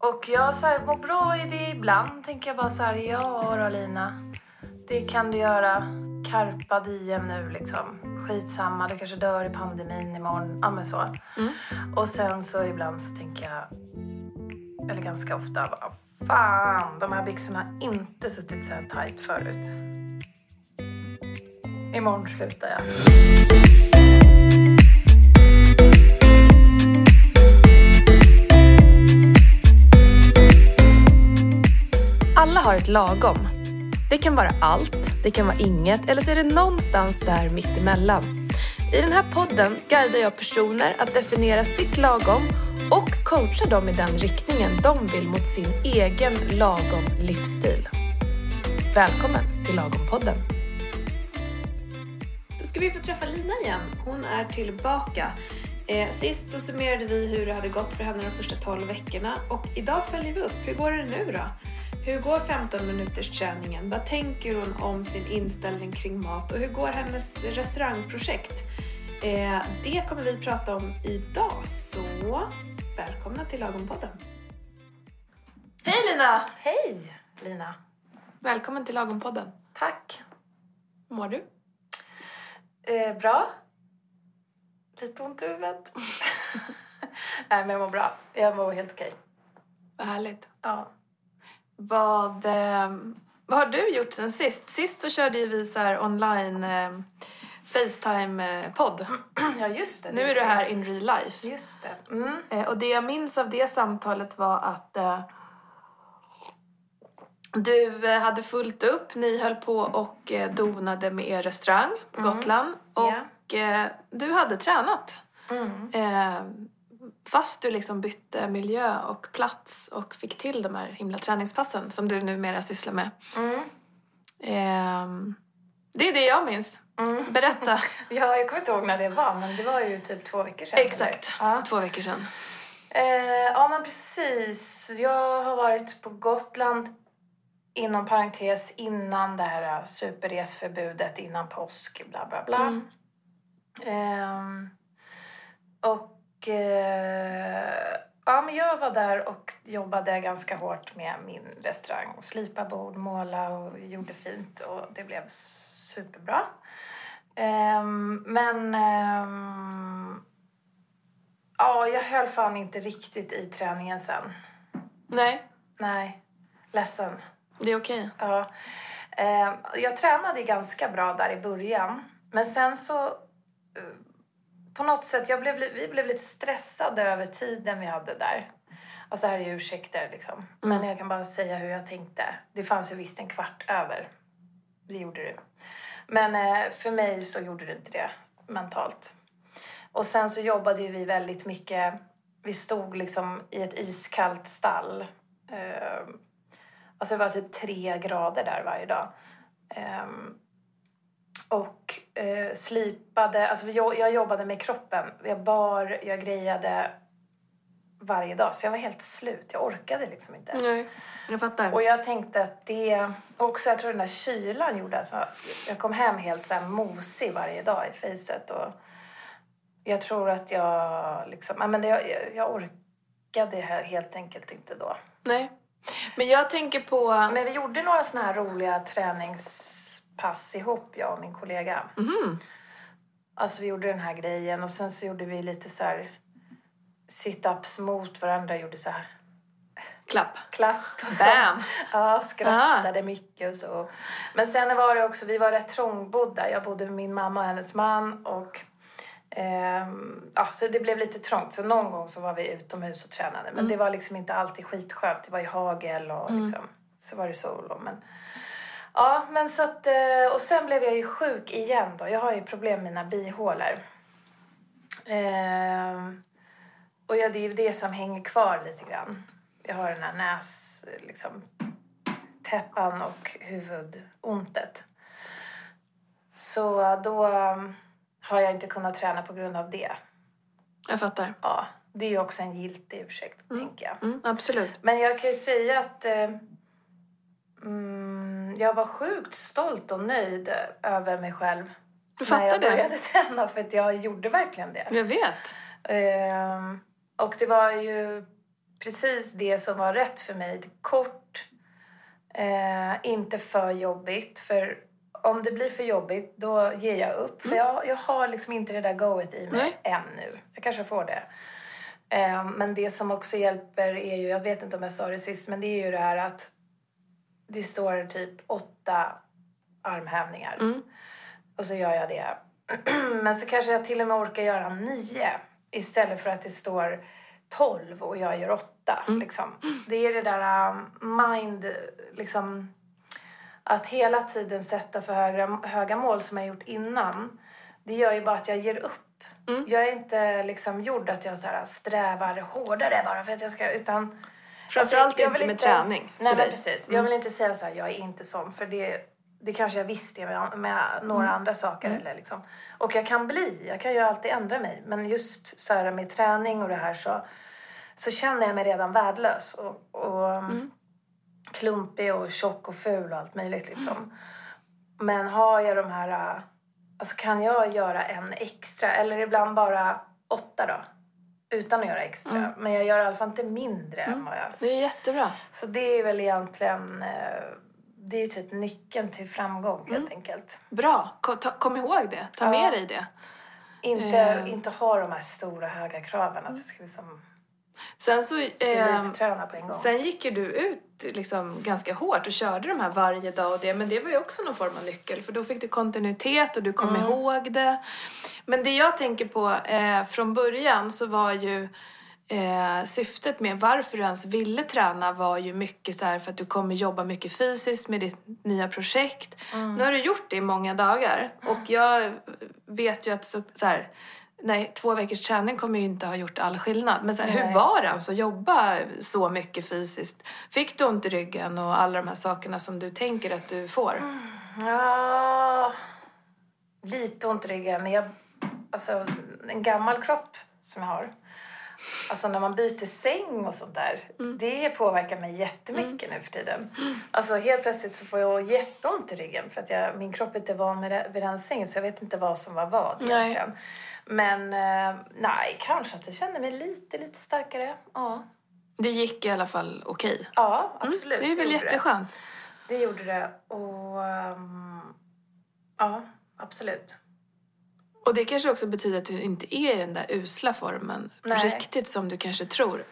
Och jag så här, mår bra i det ibland. Tänker jag bara så här, ja då Lina. Det kan du göra. Carpa diem nu liksom. Skitsamma, du kanske dör i pandemin imorgon. Ja men så. Mm. Och sen så ibland så tänker jag, eller ganska ofta, bara, fan de här byxorna har inte suttit så här tight förut. Imorgon slutar jag. Har ett lagom. Det kan vara allt, det kan vara inget eller så är det någonstans där mittemellan. I den här podden guidar jag personer att definiera sitt lagom och coachar dem i den riktningen de vill mot sin egen lagom livsstil. Välkommen till Lagom-podden! Då ska vi få träffa Lina igen. Hon är tillbaka. Eh, sist så summerade vi hur det hade gått för henne de första 12 veckorna och idag följer vi upp. Hur går det nu då? Hur går 15 minuters träningen? Vad tänker hon om sin inställning kring mat och hur går hennes restaurangprojekt? Eh, det kommer vi prata om idag, så välkomna till Lagom-podden. Hej Lina! Hej Lina. Välkommen till Lagom-podden. Tack. Hur mår du? Eh, bra. Lite ont i huvudet. Nej men jag mår bra. Jag mår helt okej. Vad härligt. Ja. Vad, eh, vad har du gjort sen sist? Sist så körde vi så här online eh, Facetime-podd. ja just det. Nu är du här in real life. Just det. Mm. Eh, och det jag minns av det samtalet var att eh, du eh, hade fullt upp, ni höll på och eh, donade med er restaurang på Gotland och eh, du hade tränat. Mm. Eh, fast du liksom bytte miljö och plats och fick till de här himla träningspassen som du numera sysslar med. Mm. Eh, det är det jag minns. Mm. Berätta. Ja, jag kommer inte ihåg när det var, men det var ju typ två veckor sedan. Exakt? Ja. två veckor sedan. Eh, ja, men precis. Jag har varit på Gotland inom parentes innan det här eh, superresförbudet innan påsk, bla bla bla. Mm. Ehm, och eh, ja, men jag var där och jobbade ganska hårt med min restaurang och slipa bord, måla och gjorde fint och det blev superbra. Ehm, men ehm, ja, jag höll fan inte riktigt i träningen sen. Nej, Nej, ledsen. det är okej. Ja. Eh, jag tränade ganska bra där i början. Men sen så... På något sätt, jag blev, vi blev lite stressade över tiden vi hade där. Alltså det här är ju ursäkter liksom. Men jag kan bara säga hur jag tänkte. Det fanns ju visst en kvart över. Det gjorde det. Men eh, för mig så gjorde det inte det mentalt. Och sen så jobbade ju vi väldigt mycket. Vi stod liksom i ett iskallt stall. Eh, Alltså det var typ tre grader där varje dag. Och eh, slipade, alltså jag, jag jobbade med kroppen. Jag bar, jag grejade varje dag. Så jag var helt slut. Jag orkade liksom inte. Nej, jag fattar. Och jag tänkte att det... Också jag tror den där kylan gjorde att jag, jag kom hem helt så här mosig varje dag i fejset. Och jag tror att jag liksom... Ja, men det, jag, jag orkade he- helt enkelt inte då. Nej. Men jag tänker på... Men vi gjorde några såna här roliga träningspass ihop, jag och min kollega. Mhm. Alltså vi gjorde den här grejen och sen så gjorde vi lite så här sit-ups mot varandra, gjorde så här Klapp. klapp och så. Bam! Ja, skrattade mycket och så. Men sen var det också, vi var rätt trångbodda. Jag bodde med min mamma och hennes man och ehm, ja, så det blev lite trångt. Så någon gång så var vi utomhus och tränade. Men det var liksom inte alltid skitskönt. Det var ju hagel och liksom, så var det sol. Och, men, ja, men så att, eh, och sen blev jag ju sjuk igen då. Jag har ju problem med mina bihålor. Ehm, och ja, det är ju det som hänger kvar lite grann. Jag har den här näs, liksom, täppan och huvudontet. Så då um, har jag inte kunnat träna på grund av det. Jag fattar. Ja, det är ju också en giltig ursäkt, tänker jag. Mm, absolut. Men jag kan ju säga att eh, mm, jag var sjukt stolt och nöjd över mig själv. Du fattar när jag det? började träna, för att jag gjorde verkligen det. Jag vet. Ehm, och det var ju precis det som var rätt för mig. Kort, eh, inte för jobbigt. För om det blir för jobbigt, då ger jag upp. För jag, jag har liksom inte det där goet i mig Nej. ännu. Jag kanske får det. Eh, men det som också hjälper är ju, jag vet inte om jag sa det sist, men det är ju det här att det står typ åtta armhävningar. Mm. Och så gör jag det. Men så kanske jag till och med orkar göra nio istället för att det står tolv och jag gör åtta. Liksom. Det är det där um, mind, liksom, att hela tiden sätta för höga, höga mål som jag gjort innan. Det gör ju bara att jag ger upp. Jag är inte liksom gjord att jag så här, strävar hårdare bara för att jag ska, utan... Framförallt Alltså, inte med träning för Nej, dig. precis. Jag vill inte säga så här, jag är inte sån, för det, det kanske jag visste med, med några Mm. andra saker. Eller liksom. Och jag kan bli, jag kan ju alltid ändra mig. Men just så här med träning och det här så, så känner jag mig redan värdelös. Och, och Mm. klumpig och tjock och ful och allt möjligt liksom. Men har jag de här, alltså kan jag göra en extra eller ibland bara åtta då? Utan att göra extra. Mm. Men jag gör i alla fall inte mindre än vad jag... Det är jättebra. Så det är väl egentligen, eh, det är ju typ nyckeln till framgång Mm. helt enkelt. Bra. Kom, ta, kom ihåg det. Ta Ja. med dig det. Inte, Eh. inte ha de här stora höga kraven att jag ska liksom Sen så... Eh, på en gång. sen gick ju du ut liksom ganska hårt och körde de här varje dag och det. Men det var ju också någon form av nyckel för då fick du kontinuitet och du kom Mm. ihåg det. Men det jag tänker på eh, från början så var ju eh, syftet med varför du ens ville träna var ju mycket så här för att du kommer jobba mycket fysiskt med ditt nya projekt. Mm. Nu har du gjort det i många dagar och jag vet ju att så, så här, nej, två veckors träning kommer ju inte ha gjort all skillnad. Men så här, hur var det alltså att jobba så mycket fysiskt? Fick du ont i ryggen och alla de här sakerna som du tänker att du får? Mm. Ja, lite ont i ryggen. Men jag, alltså, en gammal kropp som jag har. Alltså när man byter säng och sånt där. Mm. Det påverkar mig jättemycket nu för tiden. Alltså helt plötsligt så får jag jätteont i ryggen. För att jag, min kropp är inte van med vid den sängen. Så jag vet inte vad som var vad Nej. Men eh, nej, kanske att jag kände mig lite, lite starkare. Ja, Det gick i alla fall okej. ja Mm, absolut. det är väl jätteskönt. Det. det gjorde det. Och ehm, ja, absolut. Och det kanske också betyder att du inte är i den där usla formen Nej. riktigt som du kanske tror.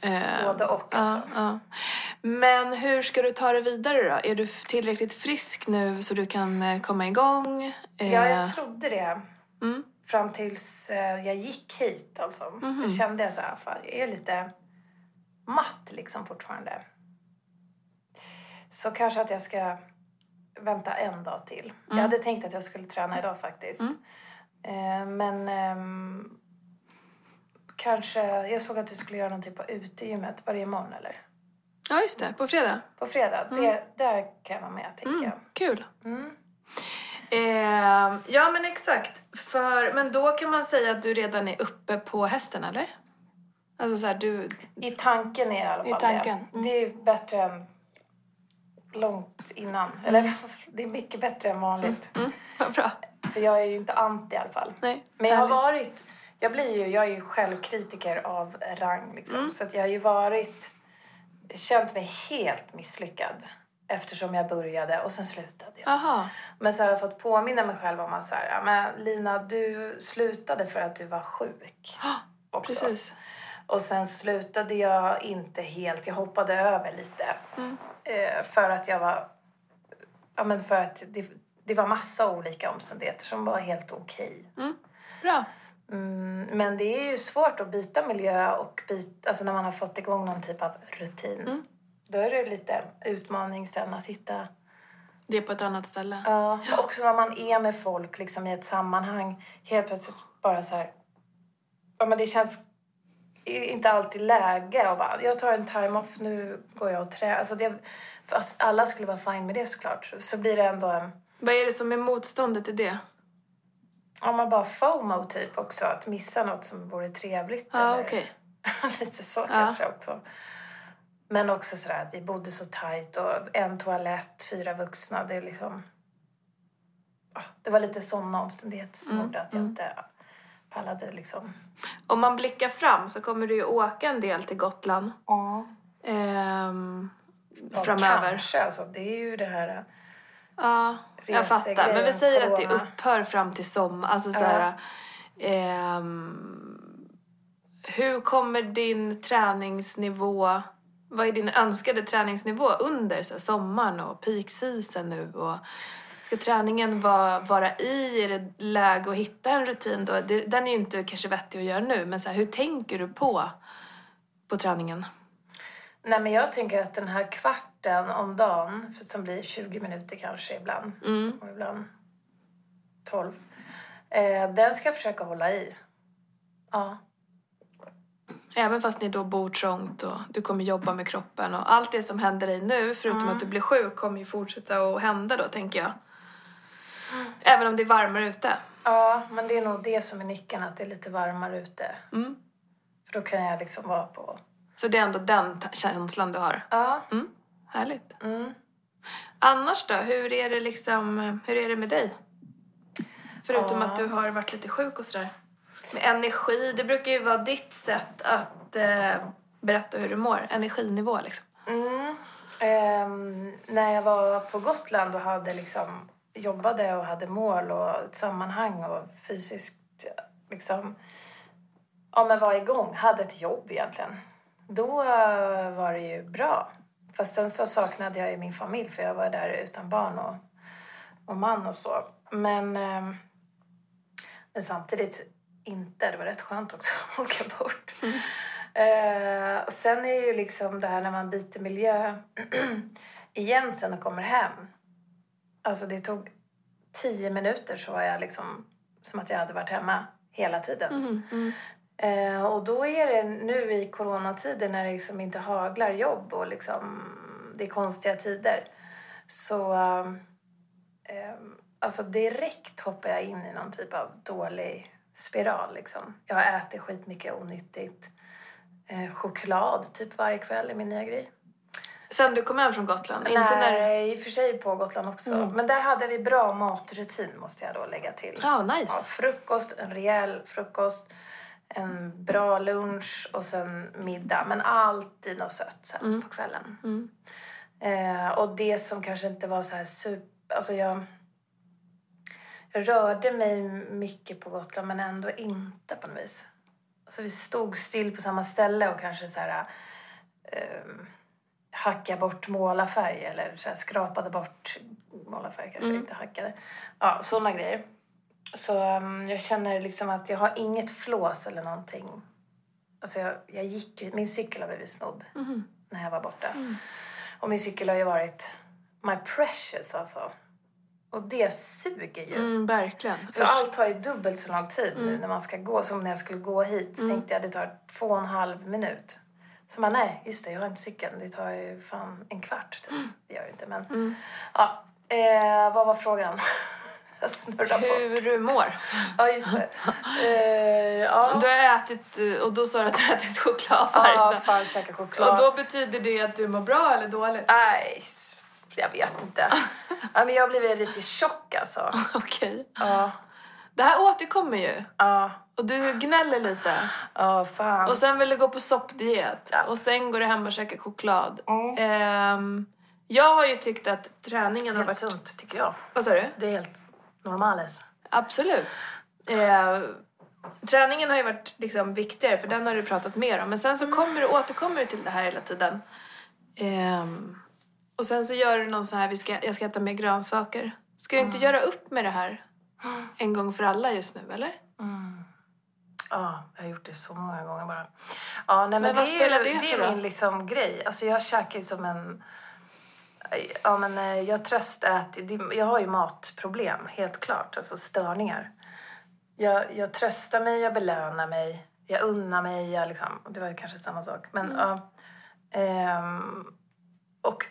Eh, Både och ja, alltså. ja. Men hur ska du ta det vidare då? Är du tillräckligt frisk nu så du kan eh, komma igång? Ja, jag trodde det. Mm. Fram tills eh, jag gick hit alltså. Mhm. Då kände jag så här, fan, jag är lite matt liksom fortfarande. Så kanske att jag ska vänta en dag till. Jag hade tänkt att jag skulle träna idag faktiskt. Mm. Eh, men ehm, kanske, jag såg att du skulle göra någon typ av utegymmet. Var det imorgon eller? Ja, just det. På fredag. På fredag. Det, där kan jag vara med tänker Mm, jag. kul. Mm. Eh, ja, men exakt. För, men då kan man säga att du redan är uppe på hästen, eller? Alltså så här, du... I tanken är i alla I fall tanken, det. Det är ju bättre än långt innan. Eller det är mycket bättre än vanligt. Mm, vad bra. För jag är ju inte anti i alla fall. Nej, Men jag har varit... Jag blir ju... Jag är ju självkritiker av rang liksom. Mm. Så att jag har ju varit... Känt mig helt misslyckad. Eftersom jag började och sen slutade jag. Aha. Men så har jag fått påminna mig själv om att så här, men Lina, du slutade för att du var sjuk. Också. Precis. Och sen slutade jag inte helt. Jag hoppade över lite. Eh, för att jag var... Ja, men för att det, det var massa olika omständigheter som var helt okej. Bra. Mm, men det är ju svårt att byta miljö och byta, alltså när man har fått igång någon typ av rutin. Då är det lite utmaning sen att hitta... Det är på ett annat ställe. Ja, och också när man är med folk liksom i ett sammanhang. Helt plötsligt bara så här... Ja, men det känns inte alltid läge och bara, jag tar en time-off, nu går jag och tränar. Alltså det, fast alla skulle vara fine med det såklart. Så blir det ändå en... Vad är det som är motståndet i det? Om man bara FOMO typ också, att missa något som vore trevligt. Ja, eller- okej. Lite så kanske också. Men också sådär att vi bodde så tajt och en toalett, fyra vuxna. Det är liksom... Ja, Det var lite sådana omständigheter som Mm, gjorde att jag inte pallade liksom. Om man blickar fram så kommer du ju åka en del till Gotland Ja. ehm, Ja, framöver. Kanske, alltså. Det är ju det här... Ja, jag fattar. Men vi säger att det corona. upphör fram till sommar. Alltså så Ja. här, ehm, hur kommer din träningsnivå... Vad är din önskade träningsnivå under så här, sommaren och peak season nu? Och ska träningen vara, vara i? Är det läge att hitta en rutin då? Det, den är ju inte kanske vettig att göra nu, men så här, hur tänker du på, på träningen? Nej, men jag tänker att den här kvarten om dagen, för som blir 20 minuter kanske ibland, Mm. och ibland 12, eh, den ska jag försöka hålla i. Ja. Även fast ni då bor trångt och du kommer jobba med kroppen och allt det som händer dig nu, förutom att du blir sjuk, kommer ju fortsätta att hända då, tänker jag. Även om det är varmare ute. ja, men det är nog det som är nyckeln, att det är lite varmare ute. Mm. För då kan jag liksom vara på... Så det är ändå den känslan du har. Ja. Mm. Härligt. Mm. Annars då, hur är det liksom, hur är det med dig? Förutom Ja. att du har varit lite sjuk och sådär. Med energi, det brukar ju vara ditt sätt att eh, berätta hur du mår. Energinivå liksom. Mm. Ehm, när jag var på Gotland och hade liksom, jobbade och hade mål och ett sammanhang och fysiskt liksom, ja men var igång, hade ett jobb egentligen. Då var det ju bra. Fast sen så saknade jag ju min familj för jag var där utan barn och, och man och så. Men, ehm, men samtidigt inte. Det var rätt skönt också att åka bort. Eh, sen är ju liksom det här när man byter miljö igen sen och kommer hem. Alltså det tog tio minuter så var jag liksom som att jag hade varit hemma hela tiden. Eh, och då är det nu i coronatider när det liksom inte haglar jobb och liksom det är konstiga tider. Så eh, alltså direkt hoppar jag in i någon typ av dålig spiral liksom. Jag äter skitmycket onyttigt. Eh, choklad typ varje kväll är min nya grej. Sen du kom hem från Gotland? Nej, Inte när... i och för sig på Gotland också. Men där hade vi bra matrutin måste jag då lägga till. Ja, nice. Ja, frukost, en rejäl frukost, en bra lunch och sen middag. Men alltid något sött sen på kvällen. Eh, och det som kanske inte var så här super... Alltså jag, jag rörde mig mycket på Gotland men ändå inte på något vis. Alltså vi stod still på samma ställe och kanske så här... ehm, hacka bort målarfärg eller så här, skrapade bort målarfärg kanske, inte hackade. Ja, sådana grejer. Så um, jag känner liksom att jag har inget flås eller någonting. Alltså jag, jag gick min cykel har blivit snodd när jag var borta. Och min cykel har ju varit my precious alltså. Och det suger ju. Mm, verkligen. För allt tar ju dubbelt så lång tid nu när man ska gå. Som när jag skulle gå hit så tänkte jag det tar två och en halv minut. Så man nej, just det, jag har inte cykeln. Det tar ju fan en kvart typ. Det gör ju inte men. Ja, eh, vad var frågan? jag snurrar på. Hur du mår. Ja, just det. Eh, ja. Du har ätit, eh, och då sa du att du har ätit choklad Ja, fan käka choklad. Och då betyder det att du mår bra eller dåligt? Nej, jag vet inte. ja, men jag har blivit lite tjock alltså. Okej. Ja, Det här återkommer ju. ja, Och du gnäller lite. ja fan. Och sen vill du gå på soppdiet. Och sen går du hem och käkar choklad. Mm. Ehm, jag har ju tyckt att träningen har Helt varit... sunt tycker jag. Vad sa du? Det är helt normales. Absolut. Eh, träningen har ju varit liksom viktigare för den har du pratat mer om. Men sen så kommer du, återkommer du till det här hela tiden. Ehm, och sen så gör du någon så här, vi ska, jag ska äta mer grönsaker. Ska du inte göra upp med det här en gång för alla just nu, eller? Ja, jag har gjort det så många gånger bara. Ja, nej, men, Men vad det är, spelar ju- det det för är roll? min liksom grej. Alltså jag käkar ju som en... Ja, men eh, jag tröstäter. det- Jag har ju matproblem, helt klart. Alltså störningar. Jag, jag tröstar mig, jag belönar mig. Jag unnar mig. Jag liksom, det var ju kanske samma sak. Men Mm. ja. ehm, och,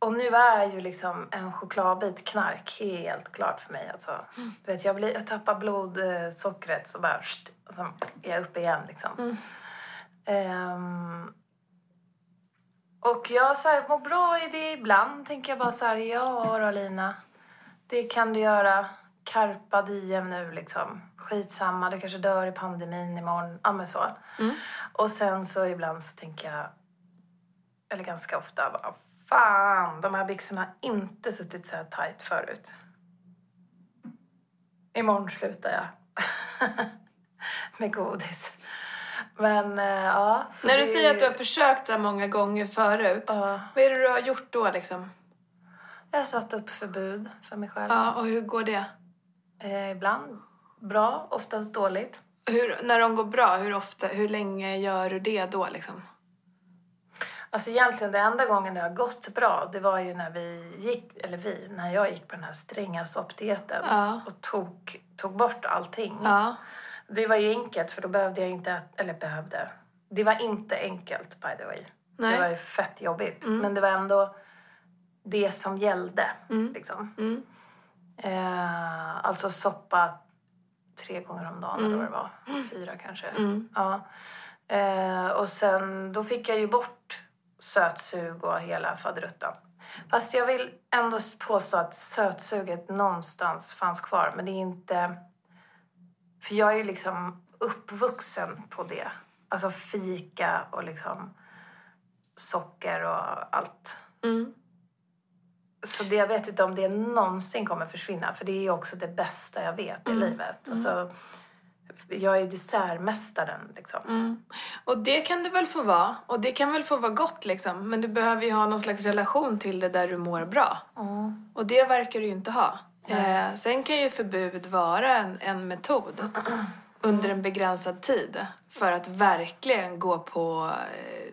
och nu är ju liksom en chokladbit knark helt klart för mig. Alltså. Mm. Du vet, jag, blir, jag tappar blodsockret så bara... Sht, och så är jag uppe igen liksom. Mm. Ehm, och jag så här, mår bra i det ibland. Tänker jag bara så här, ja då Lina. Det kan du göra. Carpa diem nu liksom. Skitsamma, du kanske dör i pandemin imorgon. Ja men så. Och sen så ibland så tänker jag, eller ganska ofta, bara, fan de här byxorna har inte suttit så här tight förut. Imorgon slutar jag. Med godis. Men eh, ja. När du det- säger att du har försökt så många gånger förut, Ja. vad är det du har gjort då liksom? Jag har satt upp förbud för mig själv. Ja, och hur går det? Eh, ibland bra, oftast dåligt. Hur, när de går bra, hur ofta, hur länge gör du det då liksom? Alltså egentligen det enda gången det har gått bra det var ju när vi gick, eller vi, när jag gick på den här stränga soppdieten Ja. och tog, tog bort allting. Ja. Det var ju enkelt för då behövde jag inte, eller behövde. Det var inte enkelt by the way. Nej. Det var ju fett jobbigt. Men det var ändå det som gällde. Liksom. Mm. Eh, alltså soppa tre gånger om dagen eller vad det var. Fyra kanske. Ja. Eh, och sen, då fick jag ju bort sötsug och hela faderuttan. Fast jag vill ändå påstå att sötsuget någonstans fanns kvar. Men det är inte... För jag är ju liksom uppvuxen på det. Alltså fika och liksom socker och allt. Mm. Så det, jag vet inte om det någonsin kommer försvinna. För det är ju också det bästa jag vet i livet. Alltså, jag är dessertmästaren liksom. Mm. Och det kan det väl få vara. Och det kan väl få vara gott liksom. Men du behöver ju ha någon slags relation till det där du mår bra. Och det verkar du ju inte ha. Eh, sen kan ju förbud vara en, en metod under en begränsad tid för att verkligen gå på eh,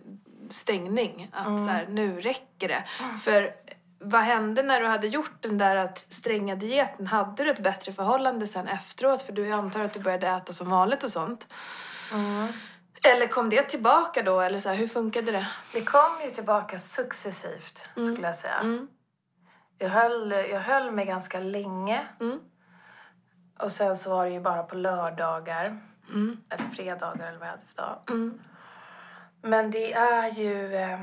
stängning. Att så här, nu räcker det. För vad hände när du hade gjort den där att stränga dieten? Hade du ett bättre förhållande sen efteråt? För du antar att du började äta som vanligt och sånt. Eller kom det tillbaka då? Eller så här, hur funkade det? Det kom ju tillbaka successivt skulle jag säga. Jag, höll, jag höll mig ganska länge. Och sen så var det ju bara på lördagar. Eller fredagar eller vad jag hade för dag. Men det är ju... Eh,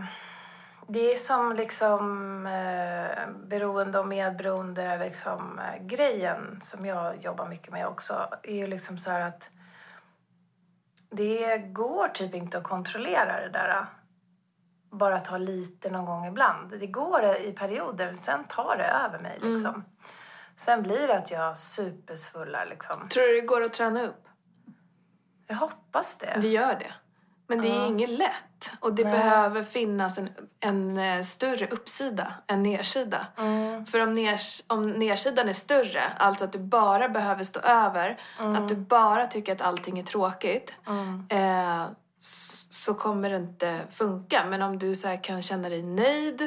det är som liksom eh, beroende och medberoende liksom, eh, grejen som jag jobbar mycket med också. är ju liksom så att det går typ inte att kontrollera det där. Bara ta lite någon gång ibland. Det går i perioder, sen tar det över mig liksom. Sen blir det att jag supersvullar liksom. Tror du det går att träna upp? Jag hoppas det. Det gör det. Men det är inget lätt. Och det Nej. behöver finnas en, en eh, större uppsida än nedsida. För om, ners, om nersidan är större, alltså att du bara behöver stå över, att du bara tycker att allting är tråkigt, eh, s- så kommer det inte funka. Men om du så kan känna dig nöjd,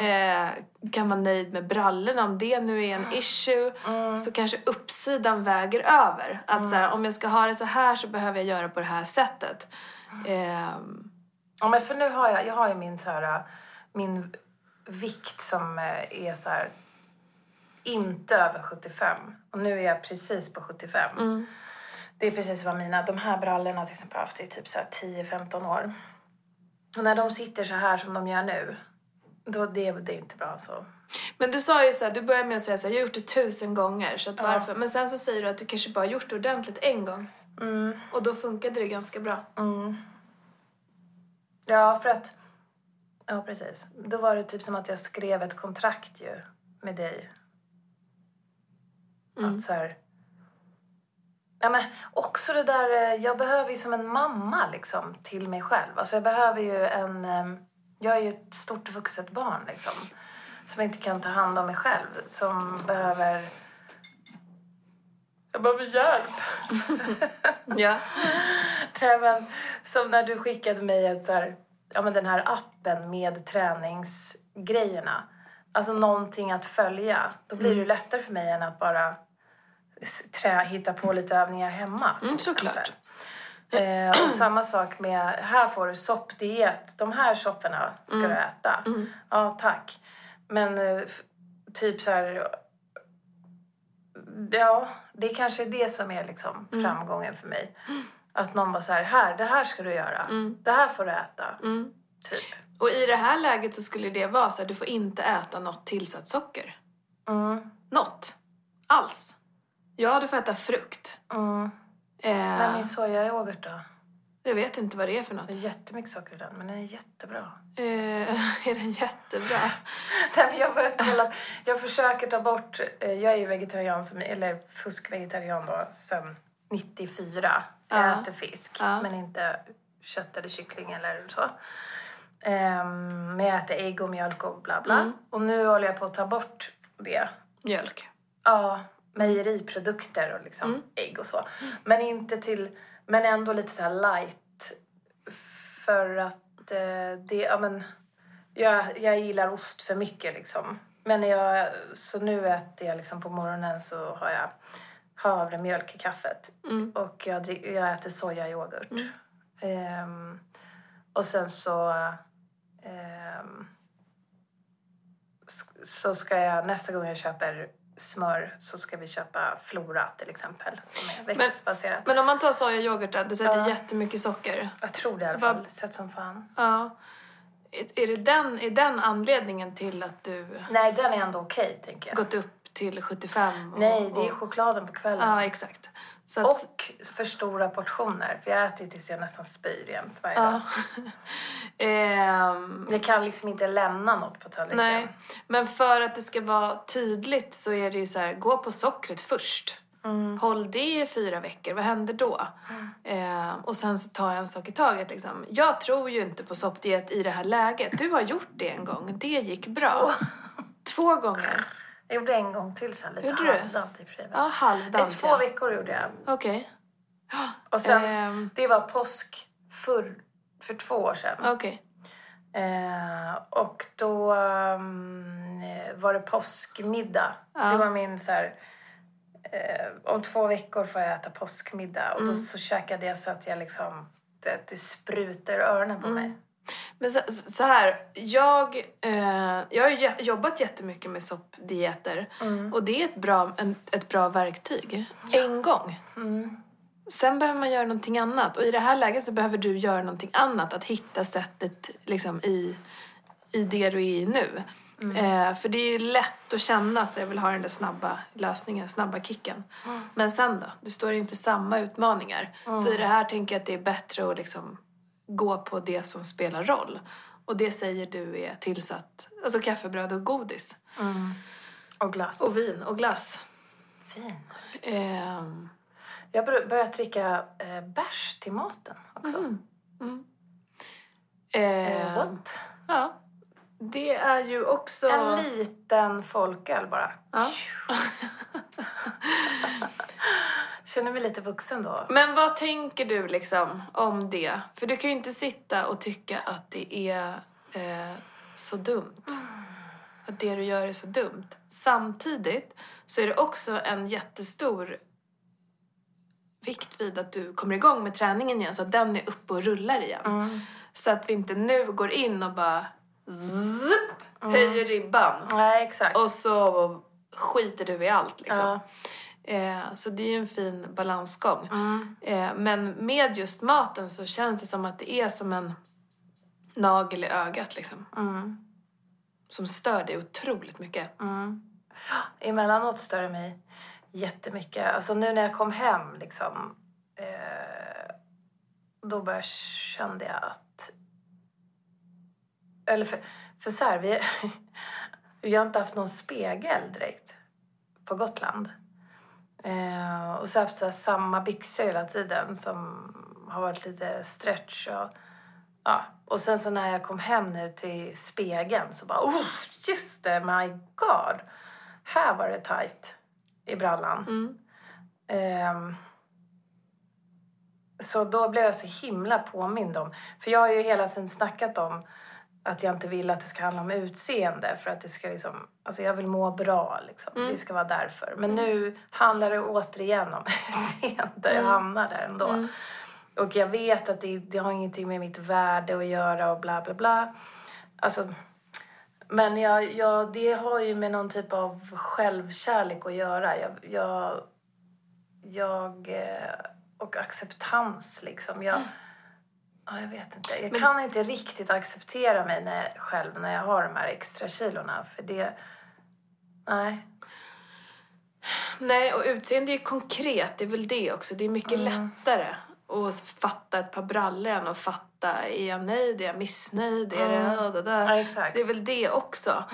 eh, kan vara nöjd med brallorna, om det nu är en issue, så kanske uppsidan väger över. Att så här, om jag ska ha det så här så behöver jag göra på det här sättet. Ehm, Ja, men för nu har jag, jag har ju min så här, min vikt som eh, är så här inte över 75. Och nu är jag precis på 75. Det är precis vad mina, de här brallorna till exempel har haft i typ så här 10-15 år. Och när de sitter så här som de gör nu, då det, det är inte bra så. Men du sa ju så här, du började med att säga så här, jag har gjort det tusen gånger, så att varför? Men sen så säger du att du kanske bara gjort det ordentligt en gång. Och då funkade det ganska bra. Ja, för att... Ja, precis. Då var det typ som att jag skrev ett kontrakt ju med dig. Att så här... Ja, men också det där... eh, Jag behöver ju som en mamma liksom till mig själv. Alltså jag behöver ju en... eh, Jag är ju ett stort vuxet barn liksom. Som inte kan ta hand om mig själv. Som behöver... Jag behöver hjälp. Ja. Nej, men, som när du skickade mig ett så här, ja, men den här appen med träningsgrejerna. Alltså någonting att följa. Då blir det ju lättare för mig än att bara trä, hitta på lite övningar hemma. Mm, såklart. Eh, och samma sak med, här får du soppdiet. De här sopporna ska du äta. Ja, tack. Men eh, typ så här... Ja, det kanske är det som är liksom framgången för mig. Att någon var så här, här, det här ska du göra. Det här får du äta. Typ. Och i det här läget så skulle det vara så här, du får inte äta något tillsatt socker. Mm. Något. Alls. Ja, du får äta frukt. Mm. Eh, Men min sojayoghurt då? Jag vet inte vad det är för något. Det är jättemycket socker i den, men den är jättebra. Eh, är den jättebra? Nej, jag, börjat kolla, jag försöker ta bort... eh, Jag är ju vegetarian, som, eller fuskvegetarian då, sen 94. Jag Ja. äter fisk, Ja. men inte kött eller kyckling eller så. Ehm, men jag äter ägg och mjölk och bla bla. Mm. Och nu håller jag på att ta bort det. Mjölk. Ja, mejeriprodukter och liksom Mm. ägg och så. Men inte till... Men ändå lite så light. För att eh, det... Ja, men, jag, jag gillar ost för mycket liksom. Men jag, så nu äter jag liksom på morgonen så har jag havremjölk i kaffet. Mm. Och jag, drick, jag äter sojayoghurt. Ehm, och sen så... ehm, så ska jag nästa gång jag köper smör så ska vi köpa Flora till exempel som är växtbaserat. Men om man tar sojayoghurten, du säger att det är Ja. jättemycket socker. jag tror det i alla fall. Sött som fan. Ja. Är, är, det den, är den anledningen till att du Nej, den är ändå okej tänker jag. gått upp till 75? Och, Nej, det är chokladen på kvällen. Ja, exakt. Att, Och för stora portioner. För jag äter ju tills jag nästan spyr jämt varje dag. ja. Ehm, Jag kan liksom inte lämna något på tallriken. nej, men för att det ska vara tydligt så är det ju så här, gå på sockret först. Mm. Håll det i fyra veckor, vad händer då? Eh, och sen så tar jag en sak i taget. Liksom. Jag tror ju inte på soppdiet i det här läget. Du har gjort det en gång, det gick bra. Två gånger. Jag gjorde en gång till sen, lite Gjorde halvdant i och. Ja, I halvdant. två ja. veckor gjorde jag. Okej. Och sen, Ehm, det var påsk för, för två år sedan. Okej. Eh, och då um, var det påskmiddag. Ja. Det var min så här... Eh, om två veckor får jag äta påskmiddag. Och Mm. då så käkade jag så att jag liksom... Du vet, det sprutar öronen Mm. på mig. Men så, så här, jag, eh, jag har jobbat jättemycket med soppdieter Mm. och det är ett bra, en, ett bra verktyg. En gång. Mm. Sen behöver man göra någonting annat och i det här läget så behöver du göra någonting annat. Att hitta sättet liksom, i, i det du är i nu. Eh, för det är ju lätt att känna att så, jag vill ha den där snabba lösningen, snabba kicken. Men sen då? Du står inför samma utmaningar. Så i det här tänker jag att det är bättre att liksom gå på det som spelar roll. Och det säger du är tillsatt, alltså kaffebröd och godis. Och glass. Och vin och glass. fin. Ehm, Jag har börjat dricka eh, bärs till maten också. Mm. Eh, ehm, what? Ja. Det är ju också... En liten folköl bara. Ja. Känner mig lite vuxen då. Men vad tänker du liksom om det? För du kan ju inte sitta och tycka att det är eh, så dumt. Att det du gör är så dumt. Samtidigt så är det också en jättestor vikt vid att du kommer igång med träningen igen så att den är uppe och rullar igen. Mm. Så att vi inte nu går in och bara zip, höjer ribban. Exakt. Och så skiter du i allt liksom. Ja. Eh, så det är ju en fin balansgång. Mm. Eh, men med just maten så känns det som att det är som en nagel i ögat liksom. Mm. Som stör dig otroligt mycket. Mm. Emellanåt stör det mig jättemycket. Alltså nu när jag kom hem liksom. Eh, då bara kände jag att... Eller för, för så här, vi, vi har inte haft någon spegel direkt på Gotland. Eh, och så har jag haft så samma byxor hela tiden som har varit lite stretch. Och, ja. och sen så när jag kom hem nu till spegeln så bara, oh, just det, my god. Här var det tight i brallan. Mm. Ehm, så då blev jag så himla påmind om... För jag har ju hela tiden snackat om att jag inte vill att det ska handla om utseende. För att det ska liksom... Alltså jag vill må bra liksom. Det ska vara därför. Men nu handlar det återigen om utseende. Jag hamnar där ändå. Och jag vet att det, det har ingenting med mitt värde att göra och bla bla bla. Alltså... Men jag, jag, det har ju med någon typ av självkärlek att göra. Jag, jag, jag eh, och acceptans liksom. Jag, ja, jag vet inte. Jag kan inte riktigt acceptera mig när, själv när jag har de här extra kilorna. För det... Nej. Nej, och utseende är konkret. Det är väl det också. Det är mycket Mm. lättare att fatta ett par brallor än att fatta är jag nöjd, är jag missnöjd, är det det där. Mm. Ja, exakt. Så det är väl det också.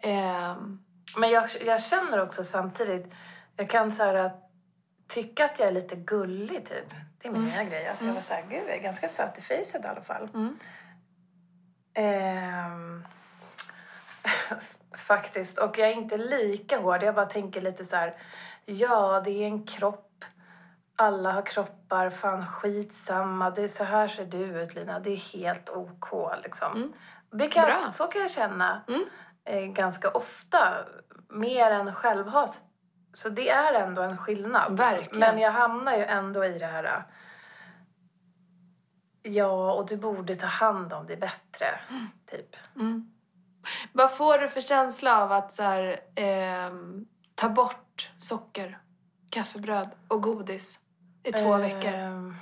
Ehm, Men jag, jag känner också samtidigt, jag kan så här, tycka att jag är lite gullig typ. Det är min nya grej. Alltså jag var så här, gud jag är ganska söt i fejset i alla fall. Ehm, faktiskt. Och jag är inte lika hård. Jag bara tänker lite så här, ja det är en kropp. Alla har kroppar, fan skitsamma. Det är så här ser du ut Lina. Det är helt OK liksom. Det kan, så kan jag känna eh, ganska ofta. Mer än självhat. Så det är ändå en skillnad. Verkligen. Men jag hamnar ju ändå i det här... eh, Ja, och du borde ta hand om dig bättre. Typ. vad får du för känsla av att så här, ehm, ta bort socker, kaffebröd och godis i två veckor? Ehm,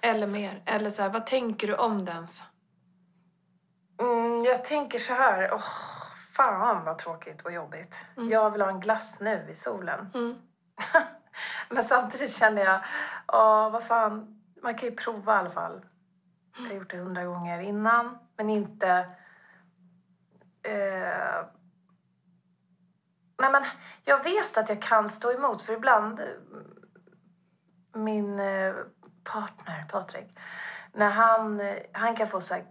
Eller mer? Eller så här, vad tänker du om det ens? Mm, jag tänker så här. Åh, fan vad tråkigt och jobbigt. Jag vill ha en glass nu i solen. Men samtidigt känner jag, åh, vad fan. Man kan ju prova i alla fall. Jag har gjort det hundra gånger innan, men inte... Eh, nej men, jag vet att jag kan stå emot, för ibland... Min eh, partner, Patrik, när han, eh, han kan få så här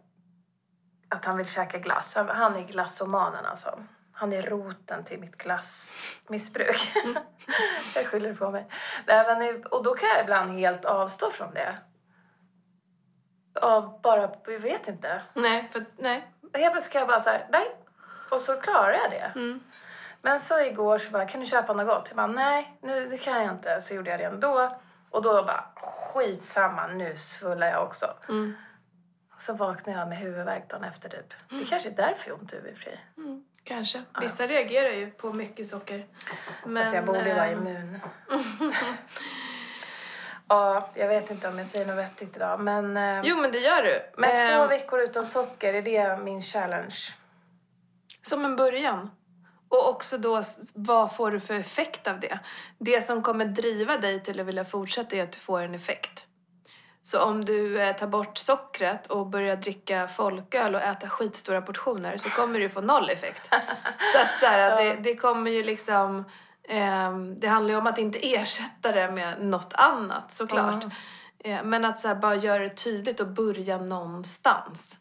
att han vill käka glass. Han- Han är glassomanen alltså. Han är roten till mitt glassmissbruk. jag skyller på mig. Nej, och då kan jag ibland helt avstå från det. Av bara, jag vet inte. Nej, för nej. Helt plötsligt kan jag bara så här, nej. Och så klarar jag det. Mm. Men så igår så bara, kan du köpa något gott? Jag bara, nej, nu, det kan jag inte. Så gjorde jag det ändå. Och då bara, skitsamma, nu svullar jag också. Mm. Så vaknade jag med huvudvärk dagen efter typ. Det kanske är därför jag har ont i huvud i och för sig. Mm, kanske. Vissa reagerar ju på mycket socker. Men, Alltså jag borde ju vara ehm, immun. ja, jag vet inte om jag säger något vettigt idag. Men, eh, Jo, men det gör du. men Ehm, två veckor utan socker, är det min challenge? Som en början. Och också då, vad får du för effekt av det? Det som kommer driva dig till att vilja fortsätta är att du får en effekt. Så om du eh, tar bort sockret och börjar dricka folköl och äta skitstora portioner så kommer du få noll effekt. Så att så här, det, det kommer ju liksom... ehm, det handlar ju om att inte ersätta det med något annat såklart. Eh, men att så här, bara göra det tydligt och börja någonstans.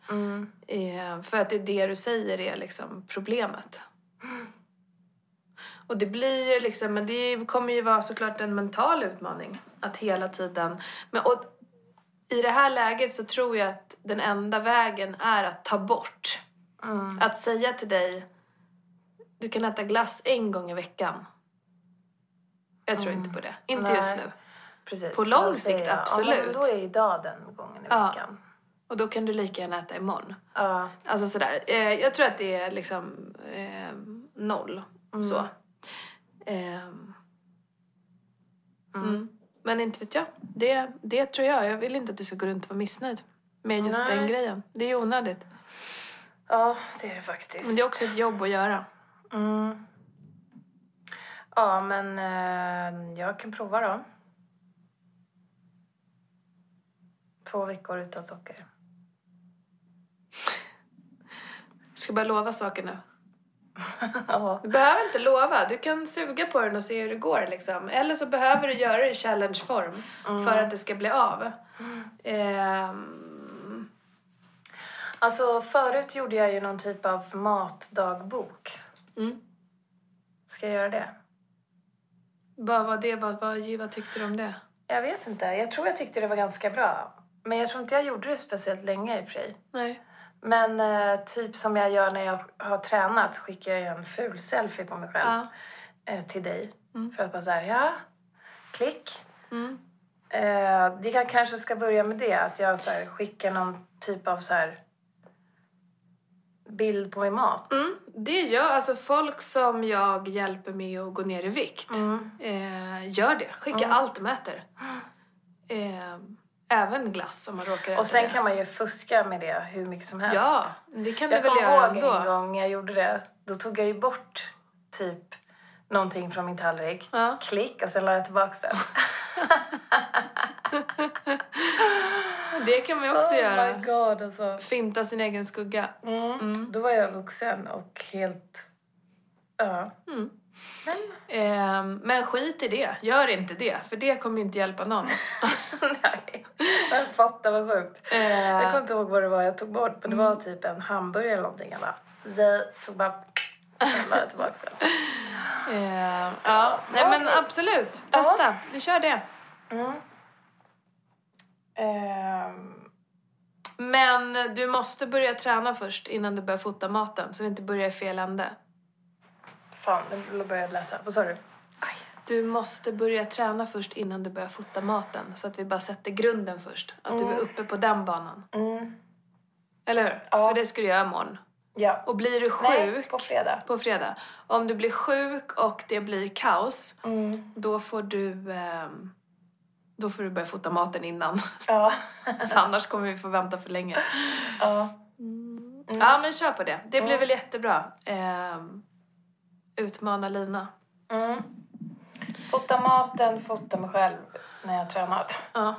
Eh, för att det är det du säger är liksom problemet. Och det blir ju liksom, men det kommer ju vara såklart en mental utmaning. Att hela tiden, men och i det här läget så tror jag att den enda vägen är att ta bort. Att säga till dig, du kan äta glass en gång i veckan. Jag tror inte på det. Inte Nej. just nu. Precis. På lång sikt, jag, Ja, absolut. men då är idag den gången i Ja. veckan. Och då kan du lika gärna äta imorgon. Ja. Alltså sådär. Eh, jag tror att det är liksom eh, noll. Så. Ehm. Mm. Men inte vet jag. Det, det tror jag. Jag vill inte att du ska gå runt och vara missnöjd med just Nej. den grejen. Det är onödigt. ja, det är det faktiskt. Men det är också ett jobb att göra. Mm. Ja, men eh, jag kan prova då. Två veckor utan socker. Du ska bara lova saker nu. Du behöver inte lova. Du kan suga på den och se hur det går. Liksom. Eller så behöver du göra det i challengeform för att det ska bli av. Ehm, Alltså, förut gjorde jag ju någon typ av matdagbok. Mm. Ska jag göra det? vad var det? Vad, vad, vad tyckte du om det? Jag vet inte. Jag tror jag tyckte det var ganska bra. Men jag tror inte jag gjorde det speciellt länge i och för sig. Nej. Men eh, typ som jag gör när jag har tränat skickar jag en ful selfie på mig själv Ja. eh, till dig. För att bara så här, ja, klick. Mm. Eh, det kan, kanske ska börja med det, att jag så här, skickar någon typ av så här bild på min mat. Mm, det gör alltså folk som jag hjälper med att gå ner i vikt. Eh, gör det. Skicka allt de äter. Eh, även glass om man råkar äta Och sen det. kan man ju fuska med det hur mycket som helst. Ja, det kan du Jag väl kommer göra ihåg ändå. en gång jag gjorde det. Då tog jag ju bort typ någonting från min tallrik. Ja. Klick och sen la jag tillbaka den. Det kan man ju också oh göra. my god alltså. Finta sin egen skugga. Mm. Då var jag vuxen och helt... Ja. Mm. Men Ehm, men skit i det. Gör inte det, för det kommer inte hjälpa någon. nej. Jag fattar vad sjukt. Jag kommer inte ihåg vad det var jag tog bort. Men det var typ en hamburgare eller någonting. Jag bara... Tog bara... Jag tillbaka den. ehm, ja, nej men absolut. Testa. Vi kör det. Mm. Ehm, Men du måste börja träna först innan du börjar fota maten, så vi inte börjar i fel ände. Fan, nu började jag läsa. Vad sa du? Aj. Du måste börja träna först innan du börjar fota maten, så att vi bara sätter grunden först. Att du är uppe på den banan. Mm. Eller hur? Ja. För det ska du göra imorgon. Ja. Och blir du Nej, sjuk på fredag. på fredag, om du blir sjuk och det blir kaos, Mm. då får du ehm, då får du börja fota maten innan. Ja. För annars kommer vi få vänta för länge. ja. Ja, men kör på det. Det blir väl jättebra. Ehm, utmana Lina. Mm. Fota maten, fota mig själv när jag har tränat. Ja.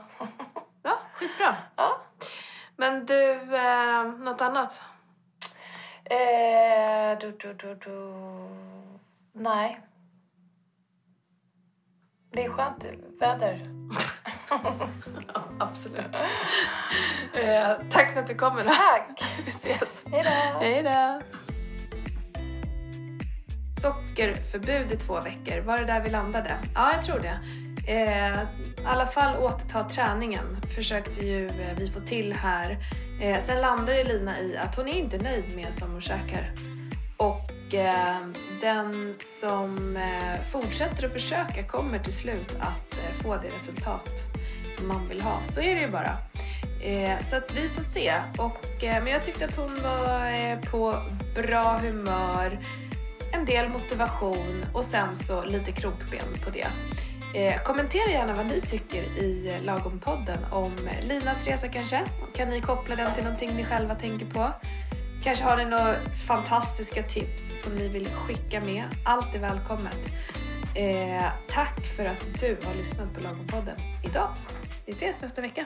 Ja, skitbra. Ja. Men du, eh, något annat? Eh, du, du, du, du. Nej. Det är skönt väder. Ja, absolut. eh, tack för att du kommer. Då. Tack! Vi ses. Hej då! Sockerförbud i två veckor, var det där vi landade? Ja, jag tror det. Eh, I alla fall återta träningen försökte ju eh, vi få till här. Eh, sen landade ju Lina i att hon är inte nöjd med som hon käkar. Och eh, den som eh, fortsätter att försöka kommer till slut att eh, få det resultat man vill ha. Så är det ju bara. Eh, så att vi får se. Och, eh, men jag tyckte att hon var eh, på bra humör, en del motivation och sen så lite krokben på det. Eh, kommentera gärna vad ni tycker i Lagom-podden om Linas resa kanske. Kan ni koppla den till någonting ni själva tänker på? Kanske har ni några fantastiska tips som ni vill skicka med. Allt är välkommet. Eh, tack för att du har lyssnat på Lagom-podden idag. Vi ses nästa vecka.